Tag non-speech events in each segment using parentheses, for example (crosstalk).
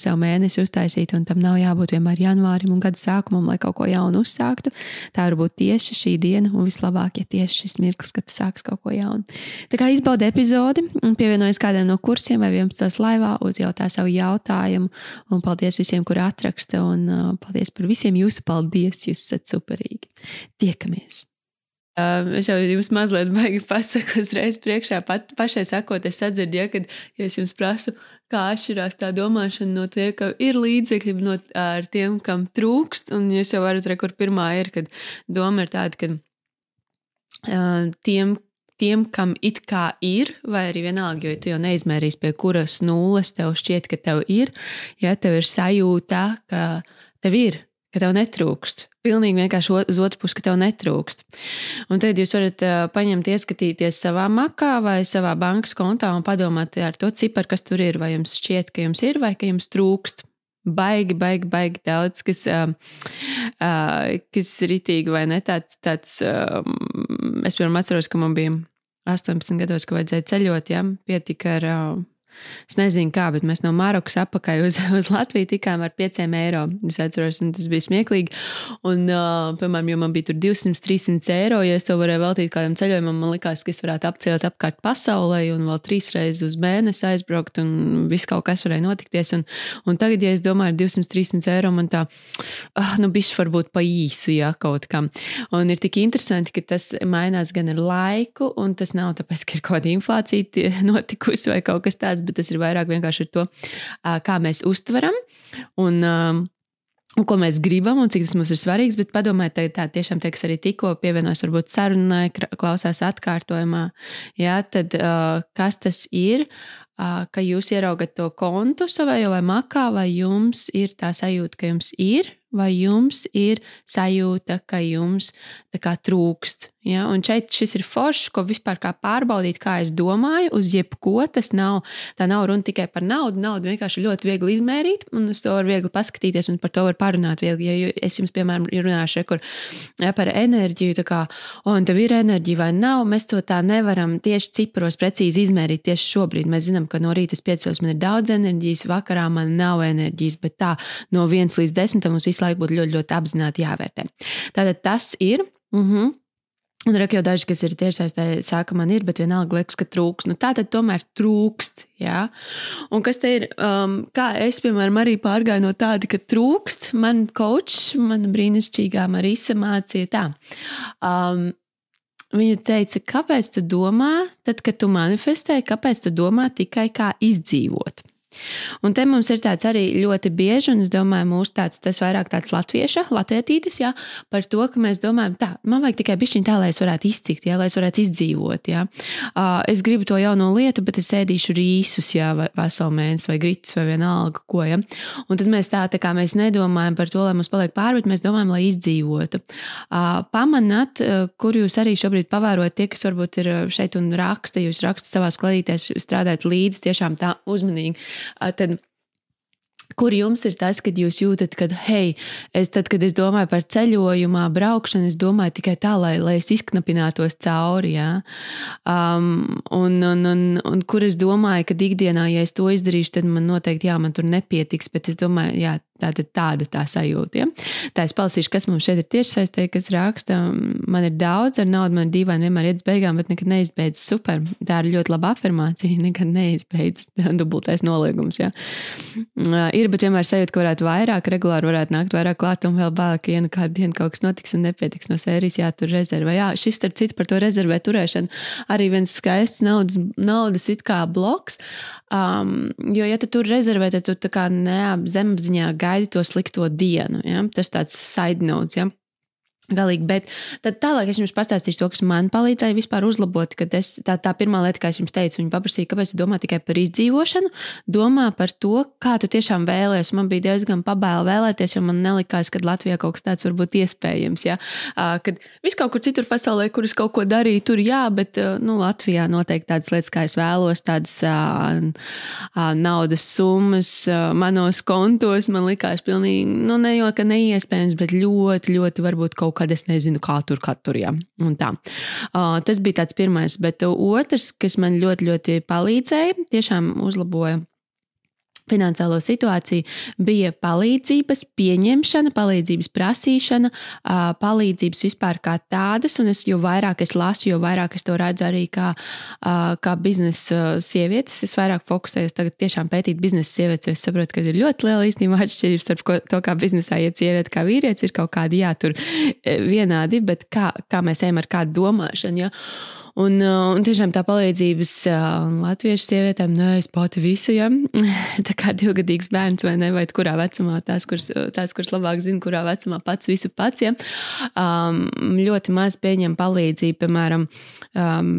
sev mēnesi uztaisīt, un tam nav jābūt vienmēr janvārim un gada sākumam, lai kaut ko jaunu uzsāktu. Tā var būt tieši šī diena, un vislabāk, ja tieši šis mirklis, kad sāks kaut ko jaunu. Tā kā izbaudi epizodi, pievienojas kādam no kursiem vai 11. laivā, uzjautā savu jautājumu, un paldies visiem, kuri atraksta, un uh, paldies par visiem jūsu paldies, jūs esat superīgi. Tiekamies! Es jau jums mazliet baigi pasaku uzreiz priekšā, pat pašai sakot, es sadzirdu, ja, kad ja es jums prasu, kā atšķirās tā domāšana no tie, ka ir līdzekļi no, ar tiem, kam trūkst, un jūs jau varat redzēt, kur pirmā ir, kad doma ir tāda, ka uh, tiem, tiem, kam it kā ir, vai arī vienalga, jo tu jau neizmērīsi, pie kuras nulles tev šķiet, ka tev ir, ja tev ir sajūta, ka tev ir ka tev netrūkst. Pilnīgi vienkārši uz otru pusi, ka tev netrūkst. Un tad jūs varat paņemt, ieskatīties savā makā vai savā bankas kontā un padomāt ar to ciparu, kas tur ir. Vai jums šķiet, ka jums ir vai ka jums trūkst. Baigi, baigi, baigi daudz, kas, uh, uh, kas ir itīgi vai ne tāds. tāds uh, es piemēram atceros, ka man bija 18 gados, ka vajadzēja ceļot, ja pietika ar. Uh, Es nezinu, kā, bet mēs no Marokas apakaļ uz, (laughs) uz Latviju tikām ar 5 eiro. Es atceros, un tas bija smieklīgi. Un, uh, piemēram, jo man bija tur 200, 300 eiro, ja es to varēju veltīt kādam ceļojumam, man likās, ka es varētu apceļot apkārt pasaulē un vēl trīs reizes uz mēnesi aizbraukt, un viss kaut kas varēja notikties. Un, un tagad, ja es domāju, 200, 300 eiro, man tā, ah, nu, bišķi varbūt pa īsu, ja kaut kam. Un ir tik interesanti, ka tas mainās gan ar laiku, un tas nav tāpēc, ka ir kaut kāda inflācija (laughs) notikusi vai kaut kas tāds bet tas ir vairāk vienkārši to, kā mēs uztveram. Un, Un ko mēs gribam, un cik tas mums ir svarīgs, bet padomājiet, tā, tā tiešām tie, kas arī tikko pievienojas, varbūt sarunai, klausās atkārtojumā, jā, tad kas tas ir, ka jūs ieraugat to kontu savā vai makā, vai jums ir tā sajūta, ka jums ir, vai jums ir sajūta, ka jums kā, trūkst Ja, un šeit šis ir foršs, ko vispār pārbaudīt, kā es domāju, uz jebko. Tas nav, tā nav runa tikai par naudu. Naudu vienkārši ļoti viegli izmērīt, un uz to var viegli paskatīties, un par to var parunāt viegli. Ja es jums, piemēram, runāšu kur, ja, par enerģiju, tā kā, un tev ir enerģija vai nav, mēs to tā nevaram tieši ciparos precīzi izmērīt tieši šobrīd. Mēs zinām, ka no rīta piecos man ir daudz enerģijas, vakarā man nav enerģijas, bet tā no 1 līdz 10 mums visu laiku būtu ļoti, ļoti apzināti jāvērtē. Tātad tas ir. Mhm. -huh. Un ir jau daži, kas ir tiešsaistē, saka, man ir, bet vienalga liekas, ka trūkst. Nu, tā tad tomēr trūkst. Jā. Un kas te ir, um, kā es, piemēram, arī pārgāju no tāda, ka trūkst, man kočs, man brīnišķīgā Marisa mācīja tā. Um, Viņa teica, kāpēc tu domā, tad, kad tu manifestē, kāpēc tu domā tikai kā izdzīvot? Un te mums ir tāds arī ļoti bieži, un es domāju, mūsu tāds, tas vairāk tāds latvieša, latvietītis, jā, par to, ka mēs domājam, tā, man vajag tikai bišķiņ tā, lai es varētu iztikt, jā, lai es varētu izdzīvot, jā. Uh, es gribu to jauno lietu, bet es ēdīšu rīsus, jā, vai veselu mēnesi, vai gritus, vai vienalga, ko, jā. Un tad mēs tā, tā kā mēs nedomājam par to, lai mums paliek pāri, bet mēs domājam, lai izdzīvotu. Uh, pamanat, uh, kur jūs arī šobrīd pavērojat tie, kas varbūt ir šeit un raksta, jūs rakstat savās kladītēs, strādājat līdzi tiešām tā uzmanīgi tad Kur jums ir tas, kad jūs jūtat, ka, hei, es, tad, kad es domāju par ceļojumā, braukšanu, es domāju tikai tā, lai, lai es izknapinātos cauri. Ja? Um, un, un, un, un kur es domāju, ka ikdienā, ja es to izdarīšu, tad man noteikti, jā, man tur nepietiks, bet es domāju, jā, tāda, tāda tā sajūta. Ja? Tā es palasīšu, kas mums šeit ir tiešsaistē, kas raksta. Man ir daudz ar naudu, man ir dīvaini vienmēr iet uz beigām, bet nekad neizbeidzas super. Tā ir ļoti laba afirmācija, (laughs) nekad neizbeidzas (laughs) dubultais noliegums. Ja? Ir, bet vienmēr sajūta, ka varētu vairāk, regulāri varētu nākt vairāk klāt un vēl bāk, ja nu kādu dienu kaut kas notiks un nepietiks no sērijas, jātur rezervē. Jā, šis starp cits par to rezervē turēšanu arī viens skaists naudas, naudas it kā bloks. Um, jo, ja tu tur rezervē, tad tu neapzemapziņā gaidi to slikto dienu. Ja? Tas tāds side notes. Ja? Galīgi, bet tad tālāk es jums pastāstīšu to, kas man palīdzēja vispār uzlabot. Es, tā, tā pirmā lieta, kā es jums teicu, viņa paprasīja, kāpēc tu domā tikai par izdzīvošanu, domā par to, kā tu tiešām vēlēsies. Man bija diezgan pabaila vēlēties, jo man nelikās, ka Latvijā kaut kas tāds var būt iespējams. Ja? Kad viss kaut kur citur pasaulē, kur es kaut ko darīju, tur jā, bet nu, Latvijā noteikti tādas lietas, kā es vēlos, tādas naudas summas manos kontos, man likās pilnīgi, nu, ne jau ka neiespējams, bet ļoti, ļoti varbūt kaut kā kad es nezinu, kā tur katru ja. un tā. Uh, tas bija tāds pirmais, bet otrs, kas man ļoti, ļoti palīdzēja, tiešām uzlaboja finansiālo situāciju, bija palīdzības pieņemšana, palīdzības prasīšana, palīdzības vispār kā tādas. Un es, jo vairāk es lasu, jo vairāk es to redzu arī kā, kā biznesa sievietes, es vairāk fokusējos tagad tiešām pētīt biznesa sievietes, jo es saprotu, ka ir ļoti liela īstenībā atšķirība starp to, kā biznesā iet sieviete, kā vīrietis, ir kaut kādi jātur vienādi, bet kā, kā mēs ejam ar kādu domāšanu. Ja? Un, uh, un tiešām tā palīdzības uh, latviešu sievietēm, nē, es pati visu, ja. (laughs) Tā kā divgadīgs bērns vai ne, vai kurā vecumā tās, kuras, tās, kuras labāk zina, kurā vecumā pats visu pats, ja. Um, ļoti maz pieņem palīdzību, piemēram, um,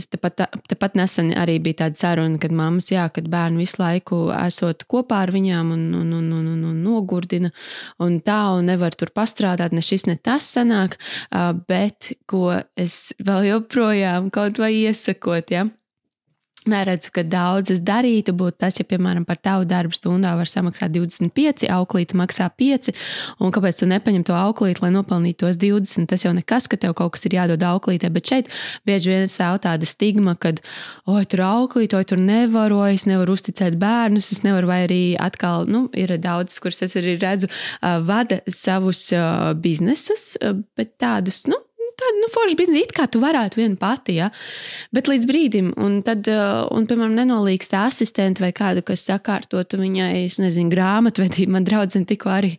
tepat, tepat nesen arī bija tāda saruna, kad mammas, jā, kad bērni visu laiku esot kopā ar viņām un, un, un, un, un, un nogurdina un tā, un nevar tur pastrādāt, ne šis, ne tas sanāk, uh, bet ko es vēl joprojām joprojām kaut vai iesakot. Ja? Neredzu, ka daudzas darītu, būtu tas, ja, piemēram, par tavu darbu stundā var samaksāt 25, auklīte maksā 5, un kāpēc tu nepaņem to auklīti, lai nopelnītu tos 20? Tas jau nekas, ka tev kaut kas ir jādod auklītē, bet šeit bieži vien stāv tāda stigma, ka, oi, tur auklīt, oi, tur nevaru, oi, es nevaru uzticēt bērnus, es nevaru, vai arī atkal, nu, ir daudz, kurus es arī redzu, vada savus biznesus, bet tādus, nu, tāda nu, forša biznesa, it kā tu varētu viena pati, ja? bet līdz brīdim, un tad, uh, un, piemēram, nenolīgst asistenti vai kādu, kas sakārtotu viņai, es nezinu, grāmatvedību. Man draudzene tikko arī,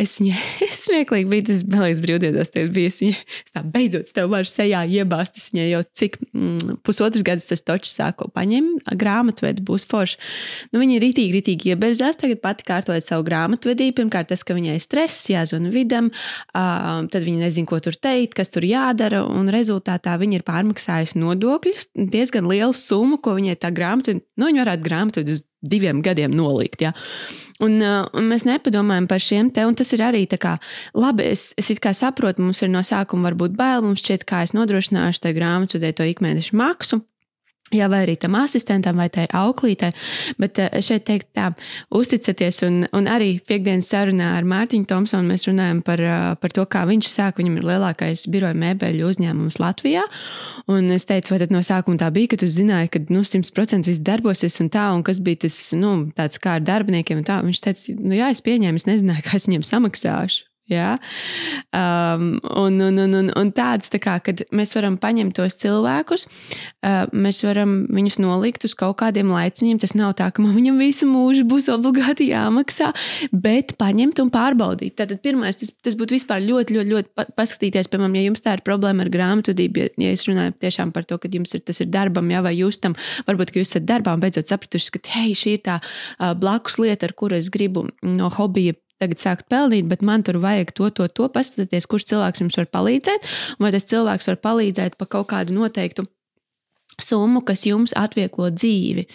es viņai (laughs) smieklīgi biju, tas belīgs brīvdienos, tie bija, es viņai, tā beidzot, tev var sejā iebāzt, es viņai jau cik mm, pusotras gadus tas točs sāko paņem, grāmatvedi būs forši. Nu, viņa ir ritīgi, ritīgi ieberzās, tagad pati kārtojot savu grāmatvedību. Pirmkārt, tas, ka viņai stress, jāzvana vidam, uh, tad viņa nezina, ko tur teikt, kas tur tur jādara, un rezultātā viņa ir pārmaksājusi nodokļus diezgan lielu summu, ko viņai tā grāmata, nu, viņa varētu grāmatu uz diviem gadiem nolikt. Ja? Un, uh, un mēs nepadomājam par šiem te, un tas ir arī tā kā, labi, es, es kā saprotu, mums ir no sākuma varbūt bail, mums šķiet, kā es nodrošināšu tai grāmatu, to ikmēneša maksu. Jā, vai arī tam asistentam vai tai auklītei. Bet eh, šeit teikt tā, uzticaties, un, un arī piekdienas sarunā ar Mārtiņu Thompsonu mēs runājam par, eh, par to, kā viņš sāk. Viņam ir lielākais biroja mēbeļu uzņēmums Latvijā. Un es teicu, vai no sākuma tā bija, ka tu zināji, ka nu, 100% viss darbosies un tā, un kas bija tas, nu, tāds kā ar darbiniekiem. Viņš teica, nu jā, es pieņēmu, es nezināju, (laughs) kā es viņiem samaksāšu. Ja? Um, un, un, un, un, un tāds, tā kā, kad mēs varam paņemt tos cilvēkus, uh, mēs varam viņus nolikt uz kaut kādiem laiciņiem. Tas nav tā, ka man viņam visu mūžu būs obligāti jāmaksā, bet paņemt un pārbaudīt. Tātad pirmais, tas, tas būtu vispār ļoti, ļoti, ļoti paskatīties, piemēram, ja jums tā ir problēma ar grāmatvedību, ja, ja es runāju tiešām par to, ka jums ir tas ir darbam, jā, vai jūs tam, varbūt, ka jūs esat darbā un beidzot sapratuši, ka, hei, šī ir tā uh, blakus lieta, ar kuru es gribu no hobija tagad sākt pelnīt, bet man tur vajag to, to, to. Paskatīties, kurš cilvēks jums var palīdzēt, vai tas cilvēks var palīdzēt pa kaut kādu noteiktu summu, kas jums atvieglo dzīvi.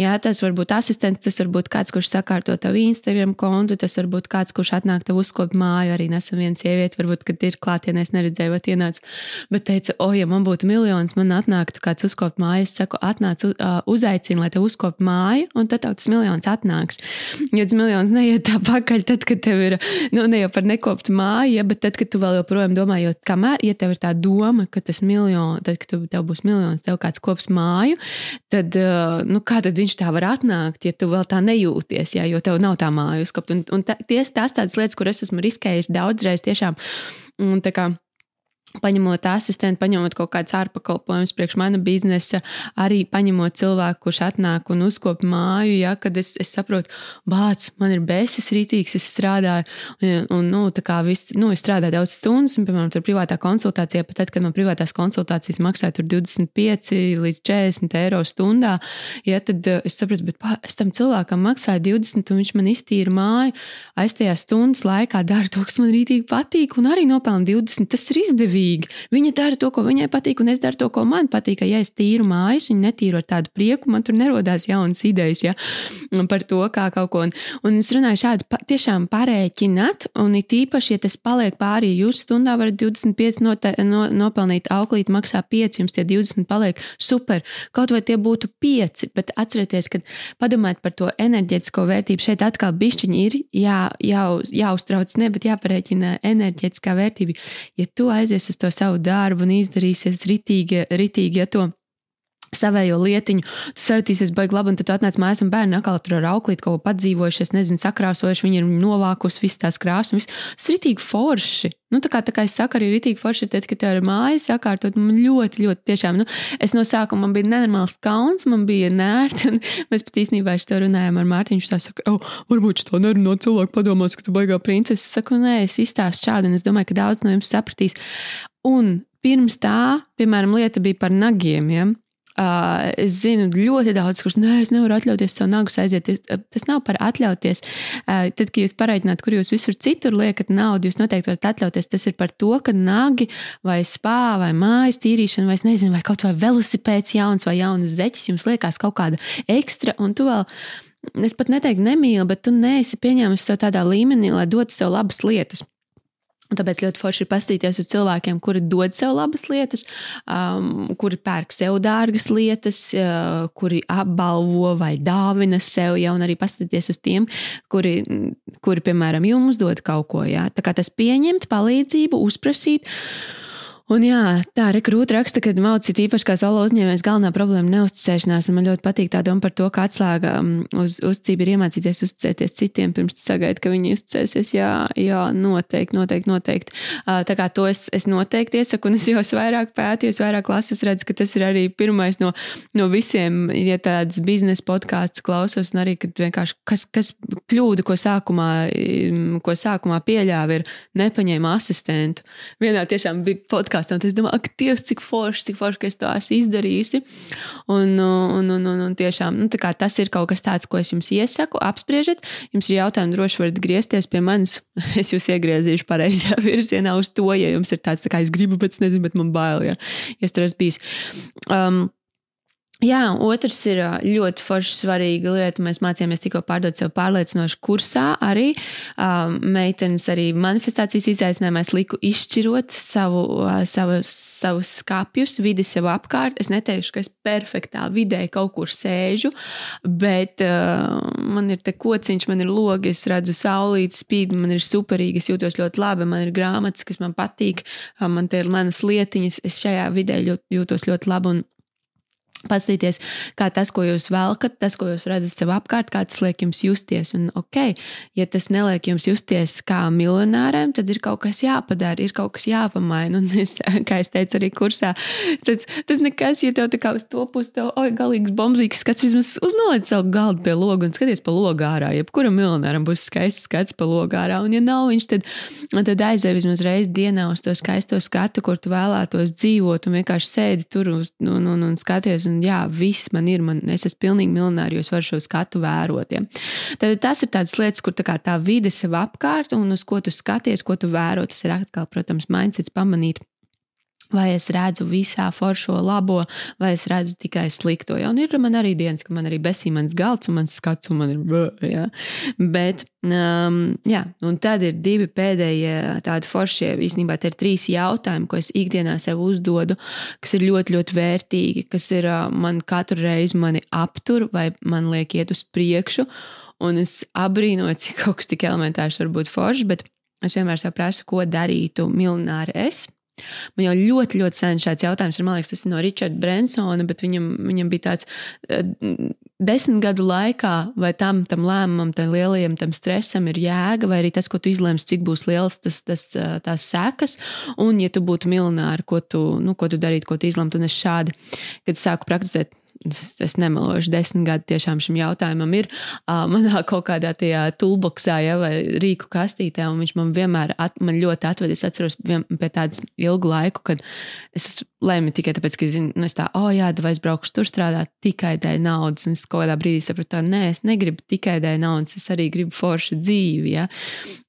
Jā, tas var būt asistents, tas var būt kāds, kurš sakārto tavu Instagram kontu, tas var būt kāds, kurš atnāk tev uzkopt māju. Arī nesen viena sieviete, varbūt, kad ir klātienē, es neredzēju, vai ienāca, bet teica, o, ja man būtu miljons, man atnāktu kāds uzkopt māju. Es saku, atnāc, uzaicini, lai te uzkopt māju, un tad tev tas miljons atnāks. Jo tas miljons neiet tā pakaļ, tad, kad tev ir, nu, ne jau par nekoptu māju, ja, bet tad, kad tu vēl joprojām domā, jo kamēr, ja tev ir tā doma, ka tas miljons, tad, kad tev būs miljons, tev kāds kops māju, tad, nu, kā tad viņš tā var atnākt, ja tu vēl tā nejūties, jā, jo tev nav tā māja uzkopt. Un, un tā, ties, tās tādas lietas, kur es esmu riskējis daudzreiz tiešām. Un, tā kā, paņemot asistentu, paņemot kaut kādus ārpakalpojumus priekš mana biznesa, arī paņemot cilvēku, kurš atnāk un uzkop māju, ja, kad es, es saprotu, bāc, man ir besis rītīgs, es strādāju, un, un nu, tā kā viss, nu, es strādāju daudz stundas, un, piemēram, tur privātā konsultācijā, pat tad, kad man privātās konsultācijas maksāja tur 25 līdz 40 eiro stundā, ja, tad uh, es saprotu, bet pā, es tam cilvēkam maksāju 20, un viņš man iztīra māju, aiz tajā stundas laikā dara to, kas man rītīgi patīk, un arī nopelna 20, tas ir izdevīgi brīvīgi. Viņa dara to, ko viņai patīk, un es daru to, ko man patīk. Ja es tīru mājas, viņa netīru ar tādu prieku, man tur nerodās jaunas idejas ja, par to, kā kaut ko. Un, un es runāju šādi, pa, tiešām parēķināt, un it īpaši, ja tas paliek pāri, jūs stundā varat 25 note, no, nopelnīt, auklīt maksā 5, jums tie 20 paliek super. Kaut vai tie būtu 5, bet atcerieties, ka padomājiet par to enerģētisko vērtību. Šeit atkal bišķiņi ir jā, jā, jāuztrauc, ne, bet jāparēķina enerģētiskā vērtība. Ja tu aizies uz to savu darbu un izdarīsies ritīgi, ritīgi ja to savējo lietiņu, tu sajūtīsies baigi labi, un tad atnāc mājās, un bērni atkal tur ar auklīti kaut ko padzīvojušies, nezinu, sakrāsojuši, viņi ir novākusi visas tās krāsas, un viss. Tas ir ritīgi forši. Nu, tā kā, tā kā es saku, arī ritīgi forši, tad, kad tev ir mājas sakārtot, man ļoti, ļoti tiešām, nu, es no sākuma man bija nenormāls kauns, man bija nērti, un (laughs) mēs pat īstenībā es to runājām ar Mārtiņu, tā saka, oh, varbūt tā nerunā cilvēku padomās, ka tu baigā princesi. Es saku, nē, es izstāstu šādu, un es domāju, ka daudz no jums sapratīs. Un pirms tā, piemēram, lieta bija par nagiem. Ja? Uh, es zinu ļoti daudz, kurus ne, es nevaru atļauties savu nagu aiziet. Tas nav par atļauties. Uh, tad, kad jūs pareiķināt, kur jūs visur citur liekat naudu, jūs noteikti varat atļauties. Tas ir par to, ka nagi vai spā vai mājas tīrīšana, vai, nezinu, vai kaut vai velosipēds jauns vai jaunas zeķis jums liekas kaut kāda ekstra, un tu vēl. Es pat neteiktu, nemīli, bet tu neesi pieņēmis sev tādā līmenī, lai dotu sev labas lietas. Un tāpēc ļoti forši ir paskatīties uz cilvēkiem, kuri dod sev labas lietas, um, kuri pērk sev dārgas lietas, uh, kuri apbalvo vai dāvina sev, ja arī paskatīties uz tiem, kuri, kuri, piemēram, jums dod kaut ko. Ja? Tā kā tas pieņemt, palīdzību, uzprasīt. Uh, Un jā, tā rekrūta raksta, ka maucīt īpaši kā solo uzņēmējs galvenā problēma ir neuzticēšanās. Man ļoti patīk tā doma par to, ka atslēga mm, uz uzticību ir iemācīties uzticēties citiem, pirms sagaidīt, ka viņi uzticēsies. Jā, jā, noteikti, noteikti, noteikti. Tā kā to es, es noteikti iesaku, un es jau vairāk pētīju, vairāk klases redzu, ka tas ir arī pirmais no, no visiem, ja tādas biznesa podkāstus klausos, un arī, kad vienkārši kas, kas kļūda, ko sākumā, mm, ko sākumā pieļāva, ir nepaņēma asistentu. Vienā tiešām bija podkāsts podkāstā. Tad es domāju, ak, Dievs, cik forši, cik forši, ka es to esmu izdarījusi. Un, un, un, un, un tiešām nu, tas ir kaut kas tāds, ko es jums iesaku. Apspriežat, jums ir jautājumi, droši varat griezties pie manis. (laughs) Es jūs iegriezīšu pareizajā (laughs) virzienā uz to, ja jums ir tāds, tā kā es gribu, bet es nezinu, bet man bail, ja, ja es tur esmu bijis. Um, Jā, otrs ir ļoti forši svarīga lieta. Mēs mācījāmies tikko pārdot sev pārliecinoši kursā. Arī um, meitenes, arī manifestācijas izaicinājumā es liku izšķirot savu, savu, savus skāpjus, vidi sev apkārt. Es neteikšu, ka es perfektā vidē kaut kur sēžu, bet uh, man ir te kociņš, man ir logi, es redzu saulīti, spīd, man ir superīgi, es jūtos ļoti labi, man ir grāmatas, kas man patīk, man te ir manas lietiņas, es šajā vidē jūtos ļoti labi. Un, Paskatīties, kā tas, ko jūs velkat, tas, ko jūs redzat sev apkārt, kā tas liek jums justies. Un, ok, ja tas neliek jums justies kā miljonāriem, tad ir kaut kas jāpadara, ir kaut kas jāpamaina. Un es, (laughs) kā es teicu, arī kursā, tas, tas nekas, ja tev tā kā uz to pusi, tev oi, galīgs bombzīgs skats, vismaz uznoliec savu galdu pie loga un skaties pa logu ārā. Jebkuram miljonāram būs skaists skats pa logu ārā. Un, ja nav viņš, tad, tad aizēj vismaz reizi dienā uz to skaisto skatu, kur tu vēlētos dzīvot un vienkārši sēdi tur uz, un, un, un skaties un jā, viss man ir, man, es esmu pilnīgi miljonāri, jo es varu šo skatu vērot. Ja. Tad tas ir tāds lietas, kur tā, tā vide sev apkārt un uz ko tu skaties, ko tu vēro. Tas ir atkal, protams, mindsets pamanīt Vai es redzu visā foršo labo, vai es redzu tikai slikto. Ja? Un ir man arī dienas, ka man arī besī mans galds un mans skats, un man ir. Ja? Bet, um, jā, un tad ir divi pēdējie tādi foršie. Īsnībā tie ir trīs jautājumi, ko es ikdienā sev uzdodu, kas ir ļoti, ļoti vērtīgi, kas ir uh, man katru reizi mani aptur vai man liek iet uz priekšu. Un es abrīnoju, cik (laughs) kaut kas tik elementārs var būt foršs, bet es vienmēr saprotu, ko darītu miljonāri es Man jau ļoti, ļoti sen šāds jautājums ir. Man liekas, tas ir no Richarda Bransona, bet viņam, viņam bija tāds uh, desmit gadu laikā, vai tam, tam lēmumam, tam lielajam tam stresam ir jēga, vai arī tas, ko tu izlemsi, cik būs liels tas, tas, uh, tās sekas. Un, ja tu būtu miljonāri, ko tu, nu, ko tu darītu, ko tu izlemtu, un es šādi, kad sāku praktizēt es, es nemelošu, desmit gadi tiešām šim jautājumam ir. Uh, manā kaut kādā tajā toolboxā, ja, vai rīku kastītē, un viņš man vienmēr at, man ļoti atved. Es atceros vien, pie tādas ilgu laiku, kad es lēmu tikai tāpēc, ka zinu, nu, es tā, oh, jā, vai es braukšu tur strādāt? Tikai dēļ naudas, un es kaut kādā brīdī sapratu, ka nē, es negribu tikai dēļ naudas, es arī gribu foršu dzīvi, ja,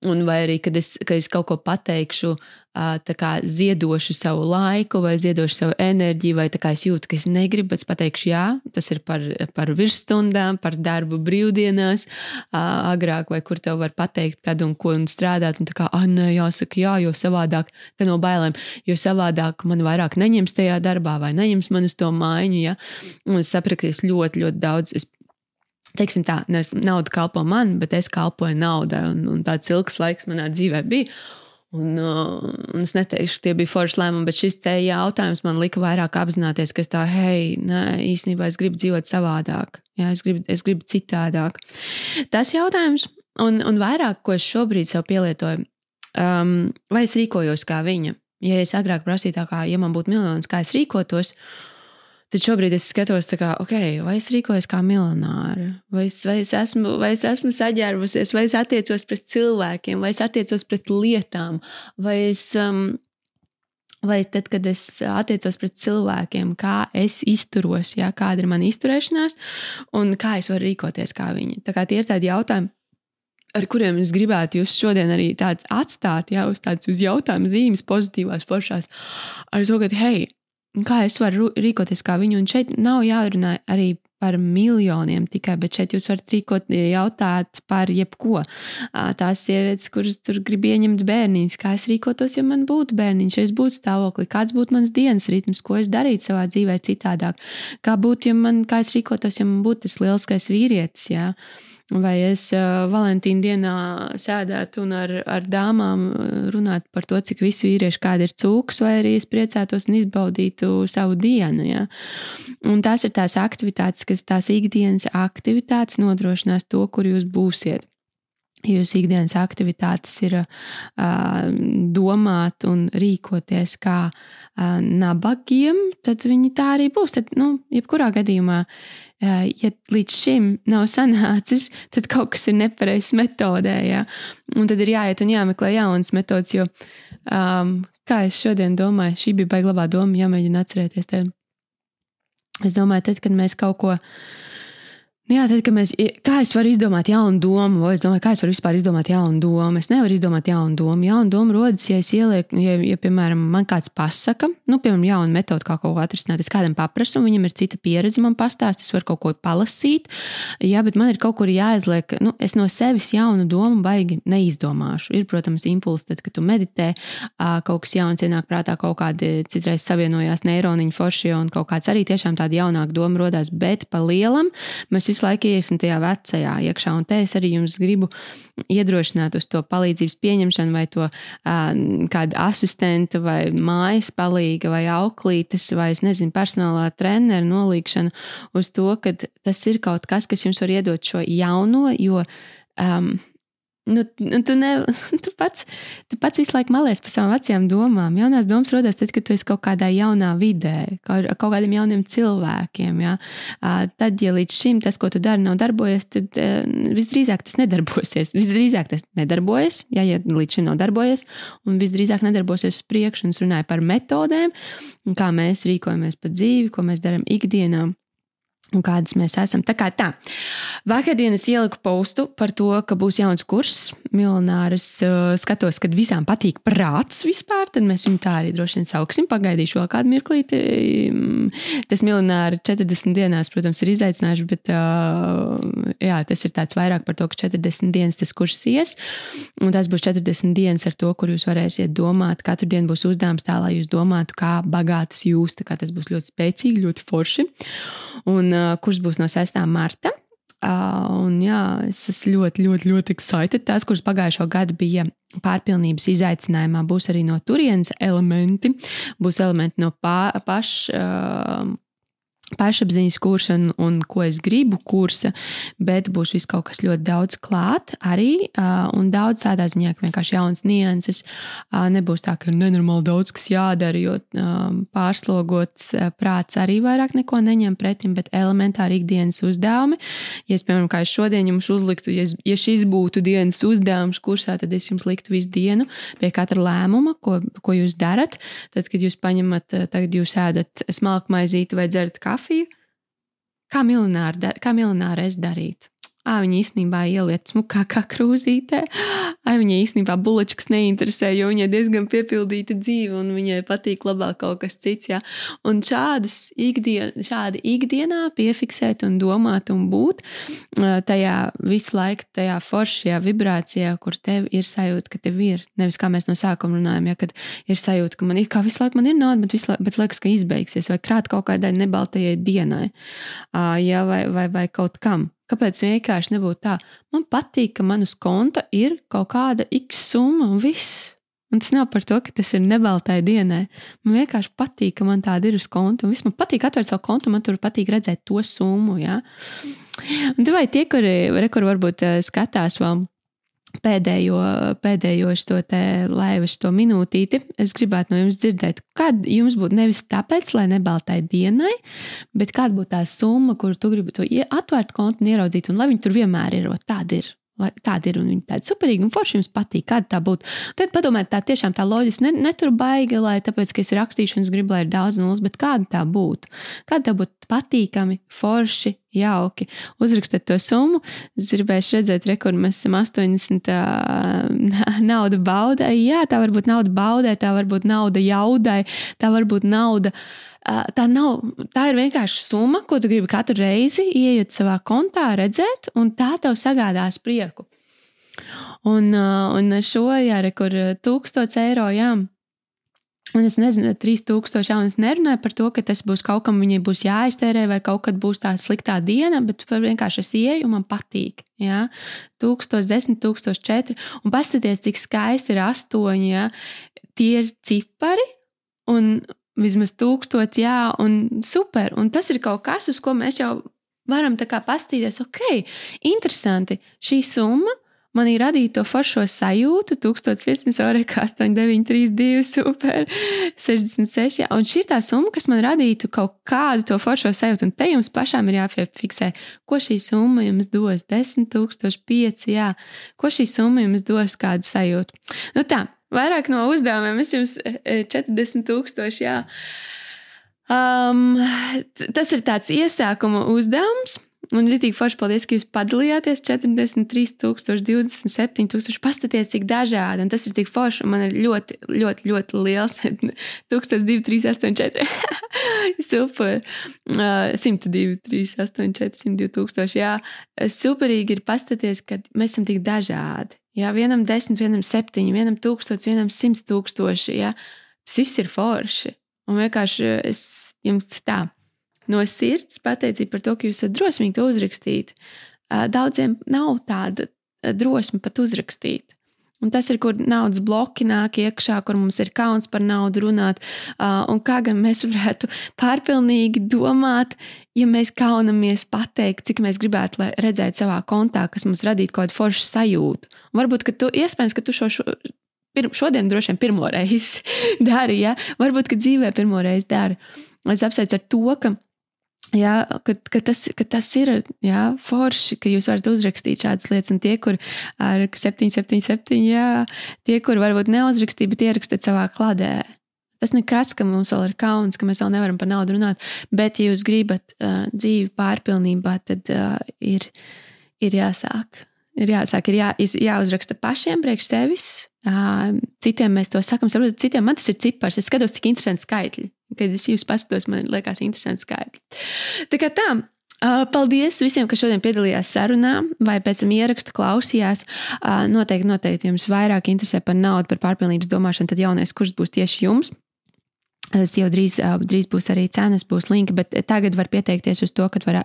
un vai arī, kad es, kad es kaut ko pateikšu, uh, kā, ziedošu savu laiku, vai ziedošu savu enerģiju, vai es jūtu, ka es negribu, bet es pateikšu, jā, tas ir par, par virsstundām, par darbu brīvdienās, agrāk, vai kur tev var pateikt, kad un ko un strādāt. Un tā kā, ah, nē, jāsaka, jā, jo savādāk, ka no bailēm, jo savādāk man vairāk neņems tajā darbā, vai neņems man uz to maiņu. Ja? Un es sapratu, ka es ļoti, ļoti daudz. Es teiksim tā, nevis nauda kalpo man, bet es kalpoju naudai. Un, un tāds ilgs laiks manā dzīvē bija. Un, uh, un es neteikšu, tie bija forši lēmumi, bet šis te jautājums man lika vairāk apzināties, ka es tā, hei, nē, īstenībā es gribu dzīvot savādāk, jā, es gribu, es gribu citādāk. Tas jautājums, un, un vairāk, ko es šobrīd sev pielietoju, um, vai es rīkojos kā viņa. Ja es agrāk prasīju, tā kā, ja man būtu miljonus, kā es rīkotos, uh, Tad šobrīd es skatos, kā, okay, vai es rīkojos kā miljonāra, vai es, vai, es esmu, vai es esmu saģērbusies, vai es attiecos pret cilvēkiem, vai es attiecos pret lietām, vai es. Um, Vai tad, kad es attiecos pret cilvēkiem, kā es izturos, ja, kāda ir mana izturēšanās un kā es varu rīkoties kā viņi. Tā kā tie ir tādi jautājumi, ar kuriem es gribētu jūs šodien arī atstāt, ja uz tādas uz jautājumu zīmes, pozitīvās, foršās. Ar to, ka, hei, kā es varu rīkoties kā viņu. Un šeit nav jārunā arī par miljoniem tikai, bet šeit jūs varat rīkot, jautāt par jebko. Tās sievietes, kuras tur grib ieņemt bērniņus, kā es rīkotos, ja man būtu bērniņš, ja es būtu stāvoklī, kāds būtu mans dienas ritms, ko es darītu savā dzīvē citādāk. Kā būtu, ja man, kā es rīkotos, ja man būtu tas lielskais vīrietis, jā. Vai es Valentīna dienā sēdētu un ar, ar dāmām runātu par to, cik visi vīrieši kādi ir cūks, vai arī es priecātos un izbaudītu savu dienu. Ja? Un tās ir tās aktivitātes, kas tās ikdienas aktivitātes nodrošinās to, kur jūs būsiet. Jūsu ikdienas aktivitātes ir uh, domāt un rīkoties kā uh, nabagiem, tad viņi tā arī būs. Tad, nu, jebkurā gadījumā ja līdz šim nav sanācis, tad kaut kas ir nepareizs metodē. Ja? Un tad ir jāiet un jāmeklē jaunas metodas. Jo, um, kā es šodien domāju, šī bija baigta labā doma, jāmēģina atcerēties. Te. Es domāju, tad, kad mēs kaut ko Nu jā, tad, kad mēs, kā es varu izdomāt jaunu domu, vai es domāju, kā es varu vispār izdomāt jaunu domu? Es nevaru izdomāt jaunu domu. Jauna doma rodas, ja es ielieku, ja, ja piemēram, man kāds pasaka, nu, piemēram, jaunu metodi, kā kaut ko atrisināt. Es kādam paprasu, un viņam ir cita pieredze, man pastāst, es varu kaut ko palasīt. Jā, bet man ir kaut kur jāizliek, nu, es no sevis jaunu domu baigi neizdomāšu. Ir, protams, impulss, tad, kad tu meditē, kaut kas jauns ienāk prātā, kaut kādi citreiz savienojās neironiņu forši, un kaut kāds arī tiešām tāda jaunāka doma rodās, bet pa lielam mēs visu laiku iesim tajā vecajā iekšā. Un te es arī jums gribu iedrošināt uz to palīdzības pieņemšanu, vai to kādu asistentu, vai mājas palīga, vai auklītes, vai es nezinu, personālā treneru nolīgšanu uz to, ka tas ir kaut kas, kas jums var iedot šo jauno, jo um, Nu, nu, tu, ne, (laughs) tu, pats, tu pats visu laiku malies par savām vecajām domām. Jaunās domas rodas tad, kad tu esi kaut kādā jaunā vidē, ar kaut kādiem jauniem cilvēkiem. Ja? Tad, ja līdz šim tas, ko tu dari, nav darbojies, tad visdrīzāk tas nedarbosies. Visdrīzāk tas nedarbojas, ja, ja līdz šim nav darbojies, un visdrīzāk nedarbosies uz priekšu. Es runāju par metodēm, kā mēs rīkojamies pa dzīvi, ko mēs darām ikdienā un kādas mēs esam. Tā kā tā. Vakardien es ieliku postu par to, ka būs jauns kurs. Miljonārs uh, skatos, kad visām patīk prāts vispār, tad mēs viņu tā arī droši vien sauksim. Pagaidīšu vēl kādu mirklīti. Mm, tas miljonāri 40 dienās, protams, ir izaicinājums, bet uh, jā, tas ir tāds vairāk par to, ka 40 dienas tas kurs ies. Un tas būs 40 dienas ar to, kur jūs varēsiet domāt. Katru dienu būs uzdevums tā, lai jūs domātu, kā bagātas jūs. Tas būs ļoti spēcīgi, ļoti forši. Un, uh, kurs būs no 6. marta. Un jā, es esmu ļoti, ļoti, ļoti excited. Tās, kuras pagājušo gadu bija pārpilnības izaicinājumā, būs arī no turienes elementi. Būs elementi no pa, paša. Pašapziņas kursa un, un ko es gribu kursa, bet būs viss kaut kas ļoti daudz klāt arī, un daudz tādā ziņā, ka vienkārši jauns nianses, nebūs tā, ka ir nenormāli daudz, kas jādara, jo pārslogots prāts arī vairāk neko neņem pretim, bet elementāri ikdienas uzdevumi. Ja es, piemēram, kā es šodien jums uzliktu, ja, ja šis būtu dienas uzdevums kursā, tad es jums liktu visu dienu pie katra lēmuma, ko, ko jūs darat. Tad, kad jūs paņemat, tagad jūs ēdat smalku maizīti vai dzerat kafiju, kafiju, kā milināri, kā milināri es darītu. À, viņa īstenībā ieliet smukākā krūzītē. Ai, viņai īstenībā buļbuļsaktas neinteresē, jo viņai diezgan piepildīta dzīve un viņai patīk labāk kaut kas cits. Jā. Un šādas ikdien, šādi ikdienā piefiksēt un domāt un būt tajā visu laiku, tajā foršajā vibrācijā, kur tev ir sajūta, ka tev ir. Nevis kā mēs no sākuma runājam, ja kad ir sajūta, ka man ir kā visu laiku man ir nauda, bet, laiku, bet liekas, ka izbeigsies vai krāt kaut kādai nebaltajai dienai, ja, vai, vai, vai kaut kam. Kāpēc vienkārši nebūtu tā? Man patīk, ka man uz konta ir kaut kāda x summa un viss. Un tas nav par to, ka tas ir nebaltai dienai. Man vienkārši patīk, ka man tāda ir uz konta. Un viss man patīk atvērt savu kontu, man tur patīk redzēt to summu. Ja? Un vai tie, kuri, kuri varbūt eh, skatās vēl pēdējo, pēdējo šo laivu, šo minūtīti, es gribētu no jums dzirdēt, kad jums būtu nevis tāpēc, lai nebaltai dienai, bet kāda būtu tā summa, kuru tu gribi to atvērt kontu un ieraudzīt, un lai viņi tur vienmēr ir, tāda ir. Lai tāda ir un viņa tāda superīga un forša jums patīk, kāda tā būtu. Tad padomājiet, tā tiešām tā loģiski, ne, ne tur baigi, lai tāpēc, ka es rakstīšu un es gribu, lai ir daudz nulles, bet kāda tā būtu? Kāda tā būtu patīkami, forši, jauki. Uzrakstiet to summu. Es gribēju redzēt, re, kur mēs esam 80 uh, (laughs) nauda baudai. Jā, tā var būt nauda baudai, tā var būt nauda jaudai, tā var būt nauda. Uh, tā nav, tā ir vienkārši summa, ko tu gribi katru reizi ieiet savā kontā, redzēt, un tā tev sagādās prieku. Un, un šo jāre, kur 1000 eiro, jā. Un es nezinu, 3000, jā, un es nerunāju par to, ka tas būs kaut kam, viņai būs jāiztērē, vai kaut kad būs tā sliktā diena, bet vienkārši es ieju un man patīk. Jā, 1000, 10, 1004, un paskatieties, cik skaisti ir astoņi. Jā. Tie ir cipari, un, vismaz tūkstots, jā, un super. Un tas ir kaut kas, uz ko mēs jau varam pastīties. Ok, interesanti. Šī summa man ir radīja to foršo sajūtu, 1500 eiro, 8932, super, 66. Jā. Un šī ir tā summa, kas man radītu kaut kādu to foršo sajūtu. Un te jums pašām ir jāfiksē, ko šī summa jums dos. 10, 005, jā, ko šī summa jums dos, kādu sajūtu. Nu tā, vairāk no uzdevumiem. Es jums 40,000, e, jā. Um, tas ir tāds iesākuma uzdevums. Un ļoti forši paldies, ka jūs padalījāties 43,000, 27,000. Paskaties, cik dažādi. Un tas ir tik forši. Man ir ļoti, ļoti, ļoti liels. (laughs) 1238, (laughs) super. Uh, 102, 384, 102. Jā, superīgi ir paskatīties, ka mēs esam tik dažādi. Jā, vienam desmit, vienam septiņi, vienam tūkstoši, vienam simts tūkstoši. Jā. Tas viss ir forši. Un vienkārši es jums tā no sirds pateicību par to, ka jūs esat drosmīgi to uzrakstīt. Daudziem nav tāda drosme pat uzrakstīt. Un tas ir, kur naudas bloki nāk iekšā, kur mums ir kauns par naudu runāt. Un kā gan mēs varētu pārpilnīgi domāt, ja mēs kaunamies pateikt, cik mēs gribētu redzēt savā kontā, kas mums radītu kaut kādu foršu sajūtu. Un varbūt, ka tu iespējams, ka tu šo, šo pir, šodien droši vien pirmo reizi (laughs) dari, ja? varbūt, ka dzīvē pirmo reizi dari. Es apsveicu ar to, ka Jā, ka, ka, tas, ka tas ir jā, forši, ka jūs varat uzrakstīt šādas lietas, un tie, kur ar 777, jā, tie, kur varbūt neuzrakstīja, bet ierakstīt savā kladē. Tas nekas, ka mums vēl ir kauns, ka mēs vēl nevaram par naudu runāt, bet, ja jūs gribat uh, dzīvi pārpilnībā, tad uh, ir, ir jāsāk. Ir jāsāk, ir jā, jāuzraksta pašiem priekš sevis. Uh, citiem mēs to sakām, saprotat, citiem man tas ir cipars. Es skatos, cik interesanti skaitļi. Kad es jūs paskatos, man liekas, interesanti skaitļi. Tā kā tā. Paldies visiem, kas šodien piedalījās sarunā, vai pēc tam ierakstu klausījās. Noteikti, noteikti jums vairāk interesē par naudu, par pārpilnības domāšanu, tad jaunais kurs būs tieši jums. Tas jau drīz, drīz būs arī cenas, būs linki, bet tagad var pieteikties uz to, kad var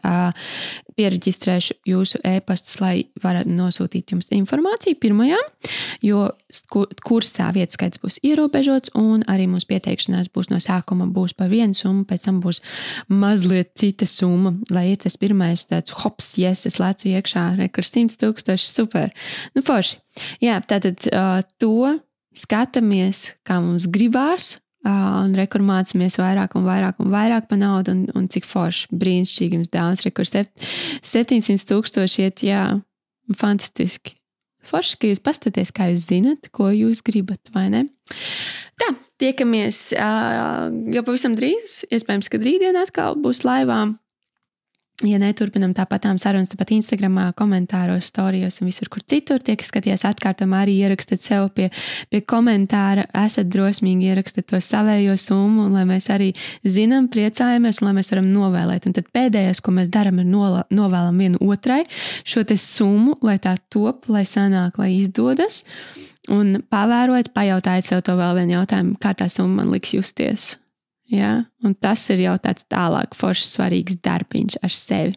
pieregistrēšu jūsu e-pastus, lai varētu nosūtīt jums informāciju pirmajā, jo kursā vietas skaits būs ierobežots, un arī mūsu pieteikšanās būs no sākuma būs par vienu summu, pēc tam būs mazliet cita summa, lai ir tas pirmais tāds hops, yes, es lecu iekšā, rekurs 100 tūkstoši, super. Nu, forši. Jā, tātad to skatāmies, kā mums gribās un rekur mācāmies vairāk un vairāk un vairāk par naudu, un, un cik forši, brīnišķīgi jums dāvāns, rekur 700 tūkstoši iet, jā, fantastiski. Forši, ka jūs paskatāties, kā jūs zinat, ko jūs gribat, vai ne? Tā, tiekamies uh, jau pavisam drīz. Iespējams, ka rītdien atkal būs laivā. Ja neturpinām tāpat sarunas, tāpat Instagram, komentāros, storijos un visur, kur citur tiek skatījies, atkārtojumā arī ierakstiet sev pie, pie komentāra, esat drosmīgi ierakstiet to savējo summu, lai mēs arī zinām, priecājamies un lai mēs varam novēlēt. Un tad pēdējais, ko mēs darām, ir novēlam vienu otrai šo summu, lai tā top, lai sanāk, lai izdodas. Un pavērot, pajautājiet sev to vēl vienu jautājumu, kā tā summa man liks justies. Ja? Un tas ir jau tāds tālāk, foršs, svarīgs darbiņš ar sevi.